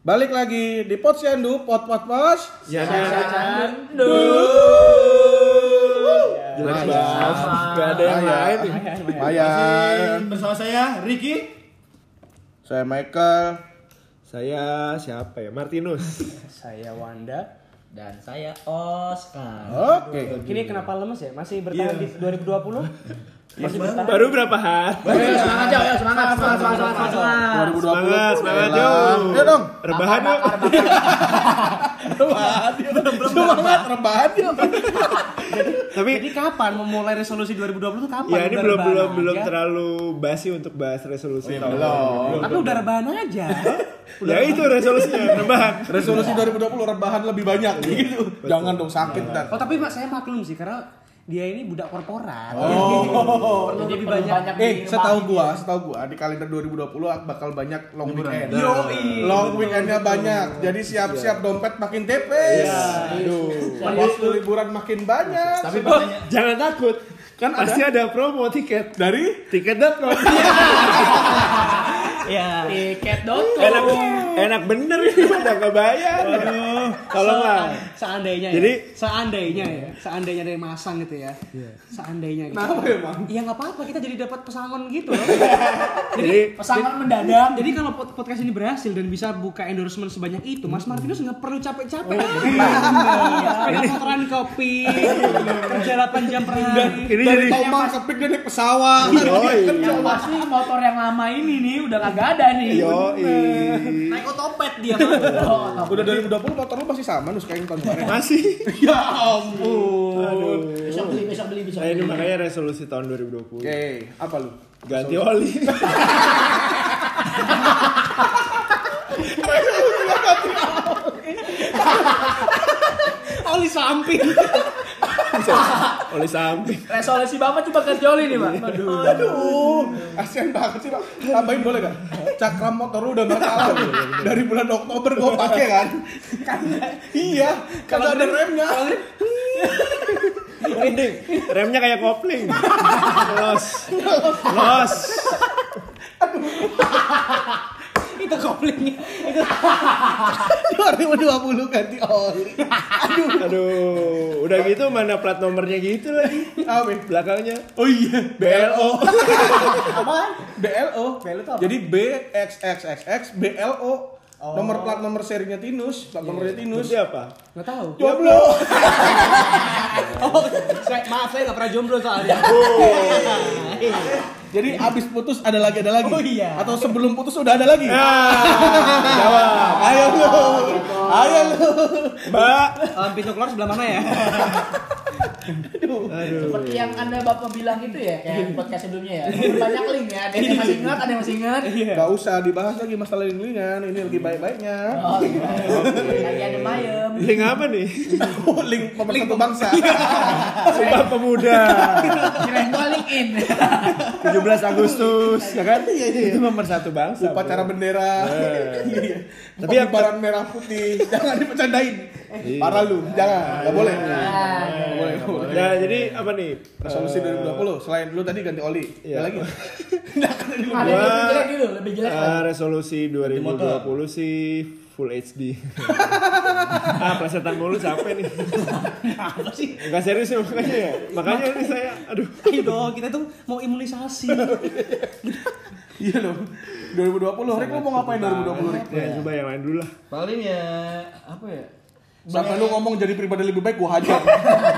Balik lagi di Posyandu, Pot Pot Pos. Ya, Dulu. Jelas banget. Gak ada yang lain. Bayar. Bersama saya Ricky. Saya Michael. Saya siapa ya? Martinus. Saya Wanda. Dan saya Oscar. Oke. Kini kenapa lemes ya? Masih bertahan di 2020? Masih bertahan? Baru berapa hari? semangat jauh ya, semangat, semangat, semangat, semangat, semangat. 2020. Semangat, semangat. Ya dong. Rebahan yuk. Rebahan yuk. Semangat rebahan yuk. Tapi Jadi kapan memulai resolusi 2020 itu kapan? ya ini Udah belum belum belum aja? terlalu basi untuk bahas resolusi tahun belum. Tapi udah rebahan aja. Ya itu resolusinya rebahan. Resolusi 2020 rebahan lebih banyak gitu. Jangan dong sakit dan. Oh tapi mak saya maklum sih karena dia ini budak korporat. Oh. Jadi lebih banyak. Eh, setahu gua, setahu gua di kalender 2020 bakal banyak long weekend. Yoi. Long weekendnya banyak. Jadi siap-siap dompet makin tipis. Aduh. Waktu liburan makin banyak. Tapi Oh, jangan takut. Kan Pasti ada promo tiket dari tiket.com. Ya. tiket.com. enak enak bener ini udah nggak bayar. Tolong lah. Seandainya Jadi- ya. Seandainya ya. Seandainya dari masang gitu ya. Seandainya gitu. Kenapa emang? Ya nggak apa-apa kita jadi dapat pesangon gitu loh. Jadi Pesangon mendadak. Jadi kalau pod- podcast ini berhasil dan bisa buka endorsement sebanyak itu, Mas Martinus nggak perlu capek-capek. Sepeda motoran kopi, kerja 8 jam per hari. ini Dari jadi Tomang kepik dari pesawat. Yoi. Yang pasti motor yang lama ini nih udah kagak ada nih. Yoi. Naik otopet dia. Oh, Udah 2020 motor lu masih sama nus kayak tahun kemarin. Masih. ya ampun. Aduh. besok beli, besok beli, besok Nah ini beli. makanya resolusi tahun 2020. Oke, apa lu? Ganti oli. Oli samping. Oli samping. Resolusi Bapak coba ganti oli nih, Pak. Aduh. Aduh, kasihan banget sih, Pak. Tambahin boleh gak? Cakram motor lu udah berkala tuh. Dari bulan Oktober gua pakai kan. iya, kalau ada remnya. Mending remnya kayak kopling. Los. Los. Koplingnya. Itu 2020 ganti oli. Aduh. Aduh, udah gitu mana plat nomornya gitu lagi. Apa? Belakangnya. Oh iya, BLO. Apaan? BLO. BLO itu apa? Jadi BXXXX BLO. Nomor plat nomor serinya Tinus, plat nomornya Tinus. Itu apa? nggak tahu. Jomblo. Oh, saya, maaf saya nggak pernah jomblo soalnya. Jadi abis putus ada lagi ada lagi. Oh iya. Atau sebelum putus udah ada lagi. Ah, jawab. Ayo lu. Ayo lu. Mbak. Um, pintu keluar sebelah mana ya? Seperti yang anda bapak bilang itu ya, kayak podcast sebelumnya ya. Banyak link ya, ada yang masih ingat, ada yang masih ingat. Gak usah dibahas lagi masalah linglingan, ini lagi baik-baiknya. Oh, iya. Lagi ada mayem. Link apa nih? Oh, link pemersatu bangsa. Sumpah Pemuda. Kirain gua link in. 17 Agustus, ya kan? Itu nomor satu bangsa. Upacara bro. bendera. Iya. Tapi Tapi yang- merah putih. Jangan dipecandain. Parah lu, jangan. Gak boleh. Gak boleh. Nah, jadi apa nih? Resolusi 2020 selain lu tadi ganti oli. Iya. Ada lagi. Ada yang lebih jelek dulu, lebih jelek. Eh, resolusi 2020 sih full HD. ah, plesetan mulu capek nih. Apa sih? Enggak serius ya makanya ya. Makanya ini saya aduh. Ayo dong, kita tuh mau imunisasi. Iya loh. 2020 Rick lu mau ngapain 2020 Rick? Ya, coba yang lain dulu lah. Paling ya apa ya? Sampai lu ngomong jadi pribadi lebih baik gua hajar.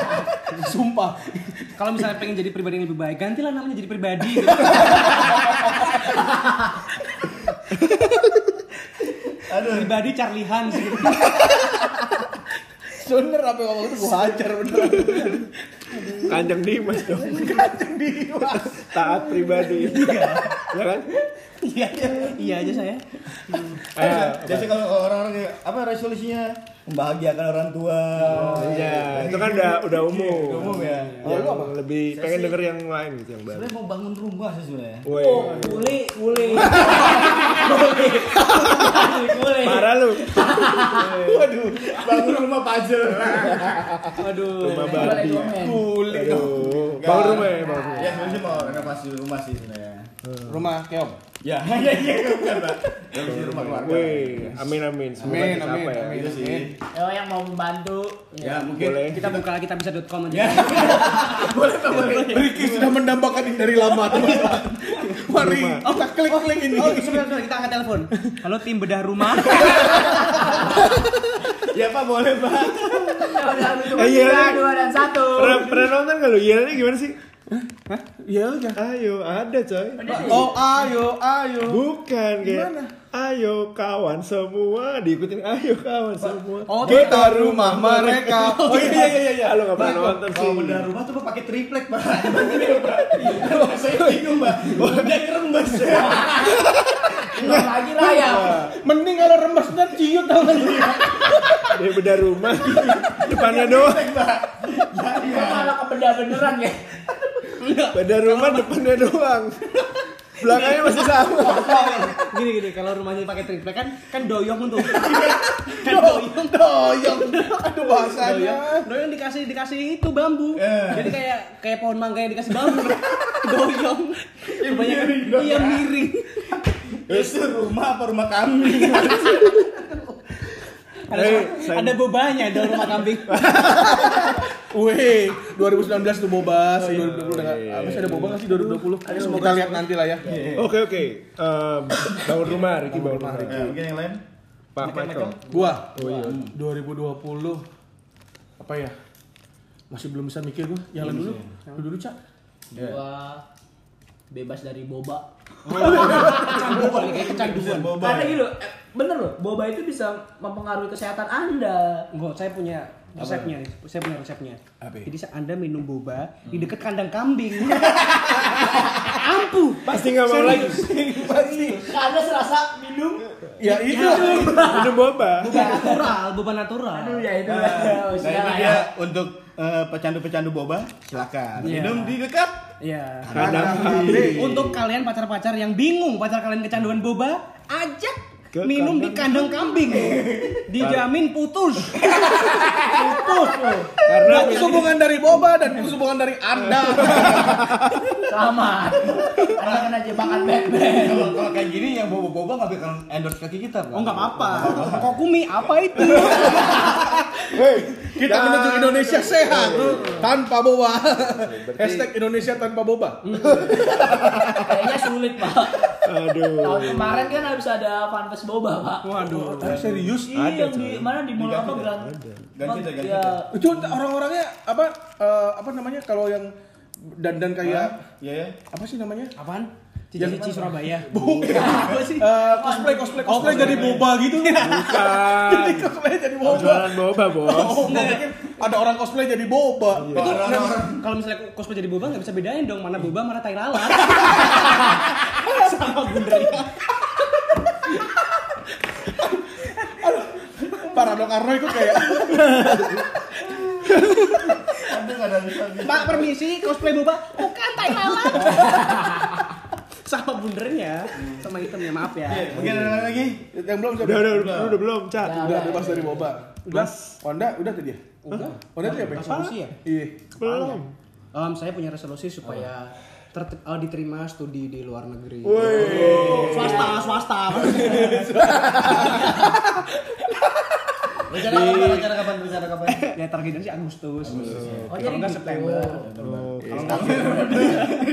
Sumpah. Kalau misalnya pengen jadi pribadi yang lebih baik, gantilah namanya jadi pribadi. Gitu. Aduh. pribadi Charlie Hans gitu. Bener apa yang ngomong itu gua hajar beneran. Kanjeng Dimas dong. Kanjeng Dimas. Taat pribadi. ya kan? Iya, iya aja saya. Eh, Biasanya kalau orang-orang kayak, apa resolusinya membahagiakan orang tua. Iya, itu kan udah udah umum. Umum ya. Oh, lu apa? Lebih pengen denger yang lain gitu yang baru. Sebenarnya mau bangun rumah sih sebenarnya. Woi. Oh, uli, uli. Parah lu. Waduh, bangun rumah puzzle. Aduh. Rumah Boleh Barbie. Kulit dong. Bangun rumah ya, bangun rumah. Ya sebenarnya mau renovasi rumah sih sebenarnya. Rumah keong. Ya, iya iya bukan, Pak. Revolusi rumah keluarga. Wih, amin amin. Semoga Amin, amin, ya. amin, Itu sih. amin. Oh yang mau membantu. Ya, mungkin Boleh. Kita buka kita bisa.com aja. Ricky sudah mendambakan ini dari lama teman-teman. Mari kita klik-klik ini. Oh, sebentar, kita angkat telepon. Halo tim bedah rumah. Ya Pak, boleh Pak. Ya iya. dua dan satu. Pernah, pernah nonton lu? Yelnya gimana sih? Iya aja. Ayo, ada coy. Oh, ayo, ayo. Bukan kayak Gimana? Ayo kawan semua diikutin ayo kawan semua. Oh, kita rumah mereka. Oh iya iya iya iya. Halo nggak pernah nonton sih. Kalau benar rumah tuh Pak pakai triplek, Pak. Saya bingung, Pak. Oh, dia lagi lah ya. Mending kalau rembes dan ciut tau gak lu? Dia beda rumah. Depannya doang. Kok malah ke benda beneran ya? Beda rumah depannya doang. Belakangnya masih sama. Gini gini, kalau rumahnya pakai triplek kan kan doyong tuh. kan Doyong, doyong. Aduh bahasanya. doyong, doyong dikasih dikasih itu bambu. Eh. Jadi kayak kayak pohon mangga yang dikasih bambu. doyong. Kebanyakan iya miring. Itu rumah apa rumah kambing? Ada, Eh, saya- ada bobanya dalam rumah kambing. Wih, 2019 tuh bobas, 2020 udah nggak- iya, masih ada boba nggak sih 2020? Semoga lihat nanti lah ya. Oke oke. Eh, bangun rumah Ricky bangun rumah. Ya, mungkin yang lain. Pak Michael. Gua Oh iya. 2020 apa ya? Masih belum bisa mikir gua. Yang lain dulu. Yang dulu, Cak. Gua bebas dari boba. Kecanduan kayak kecanduan. Boba. Karena gitu, bener loh, boba itu bisa mempengaruhi kesehatan Anda. Enggak, saya punya resepnya nih. Saya punya resepnya. Apa? Jadi Anda minum boba di dekat kandang kambing. Ampuh. Pasti nggak mau lagi. Karena serasa minum. Ya itu. Minum boba. Boba natural, boba natural. Aduh ya itu. Nah, ini dia ya. untuk eh, pecandu-pecandu boba, silakan. Iya. Minum di dekat. Iya. Kandang kambing. Untuk kalian pacar-pacar yang bingung pacar kalian kecanduan boba, ajak Ke minum di kandang kambing. Dijamin putus. putus. Karena Putus hubungan dari boba dan putus hubungan dari Anda. Selamat. Anda kena jebakan Batman. Kalau kayak gini yang boba-boba nggak bakal endorse kaki kita. Oh enggak apa-apa. Kokumi apa itu? Hei, kita menuju Indonesia sehat tanpa boba. Hashtag Indonesia tanpa boba. Kayaknya sulit, Pak. Aduh. Tahun kemarin kan harus ada fanfest boba, Pak. Waduh. Ah, serius? Iya, Ada, yang di mana di mall apa bilang? Ganti ganti Ya, dah. Itu orang-orangnya apa eh, apa namanya kalau yang dandan kayak Iya ya. apa sih namanya? Apaan? Cici-cici Surabaya. Apa sih? Eh, cosplay cosplay cosplay jadi boba gitu. Bukan. cosplay jadi boba. Jualan boba bos. Oh, ada orang cosplay jadi boba. Itu kalau misalnya cosplay jadi boba nggak bisa bedain dong mana boba mana tai lalat. Sama bundernya. Para dong Karno itu kayak ada bisa gitu. Pak permisi cosplay boba bukan tai lalat. Sama bundernya, sama itemnya maaf ya. Oke, Mungkin ada lagi. yang belum Udah udah udah udah belum cat. udah bebas dari boba. Udah. Honda udah tadi ya? Udah. Honda itu apa? Resolusi ya? Iya. Belum. Saya punya resolusi supaya ter- eh, diterima studi di luar negeri. Woi. Swasta, swasta. Rencana kapan? Rencana kapan? Rencana kapan? ya targetnya sih Agustus. Oh, jadi nggak gitu. September. Kalau nggak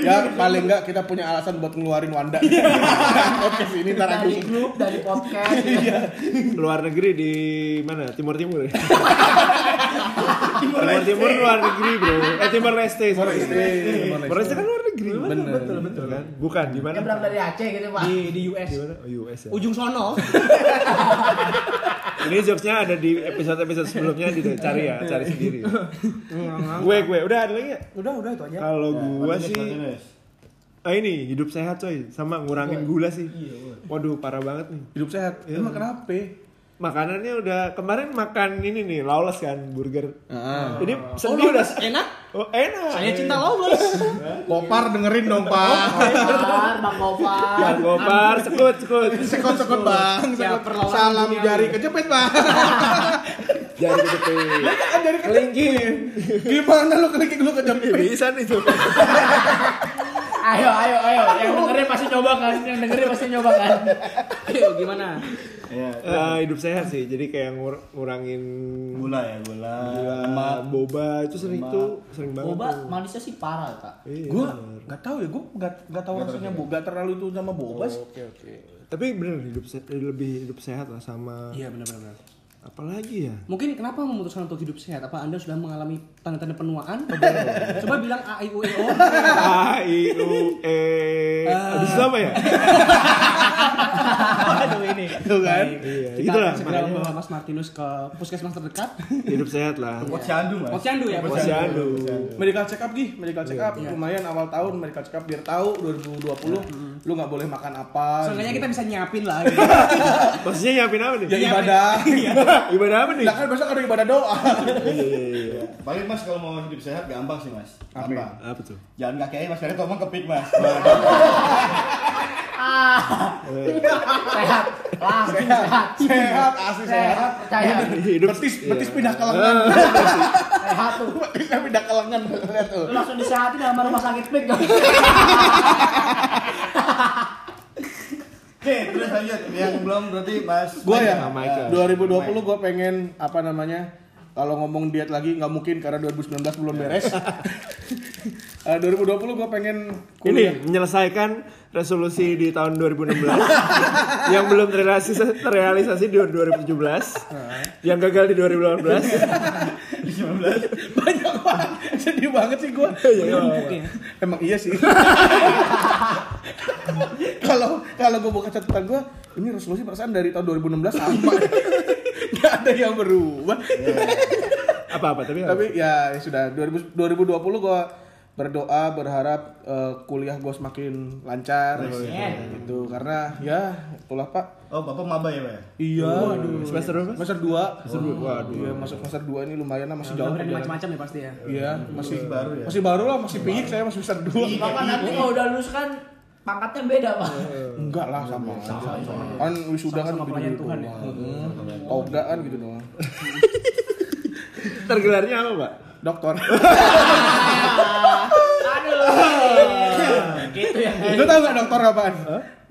ya paling nggak kita punya alasan buat ngeluarin Wanda. Oke sih ini ntar dari aku. grup, dari podcast. Luar negeri di mana? Timur Timur. Timur Timur luar negeri bro. Eh Timur Leste. Timor sorry. Leste. Timor Leste kan luar negeri. Bener. betul betul kan. Bukan di mana? Berangkat dari Aceh gitu, Pak. Di di US. Di mana? Oh US ya. Ujung sono. Ini jokesnya ada di episode-episode sebelumnya dicari ya, cari sendiri. gue gue udah ada lagi ya? Udah, udah itu aja. Kalau gua Martinez, sih ah ini hidup sehat coy sama ngurangin gula sih. Waduh parah banget nih. Hidup sehat. Emang kenapa? Makanannya udah kemarin makan ini nih lawless kan burger. Heeh. Ini sedih udah Enak. Oh enak. Saya cinta lawless. Kopar dengerin dong, Pak. Gopar, Bang Gopar. Bang Gopar, sekut sekut. Sekot-sekot, Bang. Ya, Sekot. perlawanan Salam jari kejepit, Bang. Jari kejepit. Kan jari kelingking. Gimana lu kelingking lu kejepit? Bisa nih tuh. Ayo, ayo, ayo. Yang dengerin pasti nyoba kan? Yang dengerin pasti nyoba kan? Ayo gimana? Iya. Eh, hidup sehat sih, jadi kayak ngur- ngurangin Gula ya, gula. gula, lemak. boba itu sering Lemak. tuh sering banget. Boba tuh. manisnya sih parah, Kak. Iya, Gue bener. nggak tahu ya, gue nggak nggak tahu rasanya boba, nggak terlalu itu sama boba sih. Oke oke. Tapi bener hidup se- lebih hidup sehat lah sama Iya benar-benar. apalagi ya? Mungkin kenapa memutuskan untuk hidup sehat? Apa Anda sudah mengalami tanda-tanda penuaan? Coba bilang A I U E O. A I U E. Habis itu apa ya? Aduh ini. Tuh kan? Iya, Kita itulah segera makanya membawa Mas Martinus ke puskesmas terdekat. hidup sehat lah. Posyandu, Mas. Posyandu ya, Posyandu. Medical check up gih, medical check up lumayan awal tahun medical check up biar tahu 2020 lu nggak boleh makan apa. Seenggaknya gitu. kita bisa nyiapin lah. Gitu. Maksudnya nyiapin apa nih? ya ibadah. Ibadah apa nih? Lah kan besok ada ibadah doa. Iya, iya, iya. Paling Mas kalau mau hidup sehat gampang sih, Mas. Gampang. Apa tuh? Jalan kaki aja Mas, karena ngomong kepik, Mas. Sehat. Langsung sehat. sehat, asli sehat. Percaya. Hidup Betis, iya. betis pindah ke lengan. Sehat tuh. Betisnya pindah ke lengan. Lihat tuh. Lu langsung disehatin sama rumah sakit pik. Oke, terus lanjut. Yang belum berarti Mas. Gue ya, Sama Michael. 2020 gue pengen apa namanya? Kalau ngomong diet lagi nggak mungkin karena 2019 belum beres. Eh, 2020 gue pengen kuliah. Ini menyelesaikan resolusi di tahun 2016 yang belum terrealisasi, terrealisasi di 2017, yang gagal di 2018. Banyak banget. Sedih banget sih gue. Emang iya sih. Kalau kalau gue buka catatan gue, ini resolusi perasaan dari tahun 2016 sama. Gak ada yang berubah. Apa-apa tapi apa? Tapi ya sudah 2000 2020 gue berdoa berharap eh, kuliah gue semakin lancar gitu karena ya itulah pak Oh, Bapak maba ya, Pak ya? iya semester berapa? semester 2 semester 2. Waduh. iya masuk semester 2 ini lumayan lah masih jauh berani perjalanan. macam-macam ya pasti ya. iya masih baru ya? masih baru lah masih piyik saya masih semester 2 Bapak nanti kalau udah lulus kan pangkatnya beda, Pak. enggak lah sama kan wisuda kan Sama pelayan gitu Tuhan ya. Toga kan gitu doang Tergelarnya apa, Pak? dokter Aduh. Gitu ya. Lu tau gak dokter apaan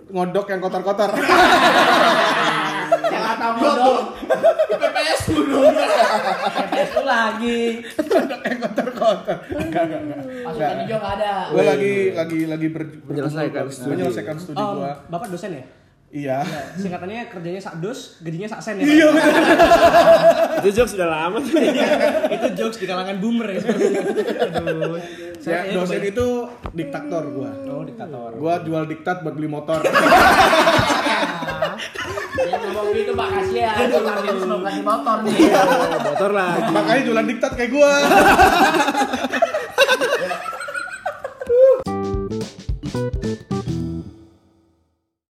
ngodok yang kotor-kotor Yang atau ngodok. PPS dulu. PPS lu lagi. ngodok yang kotor-kotor enggak enggak enggak Pasukan hijau nggak ada. gue lagi lagi lagi ber, Menyelesaikan studi. menyelesaikan studi gua Bapak dosen ya? Iya Singkatannya kerjanya sakdos, gajinya saksen ya? iya. Itu jokes sudah lama tuh. itu jokes di kalangan boomer ya. Aduh. ya dosen itu diktator gua Oh, diktator. gua jual diktat buat beli motor Yang ngomong gitu Pak kasihan. Itu Martinus mau kasih motor nih. Motor lagi. makanya jualan diktat kayak gua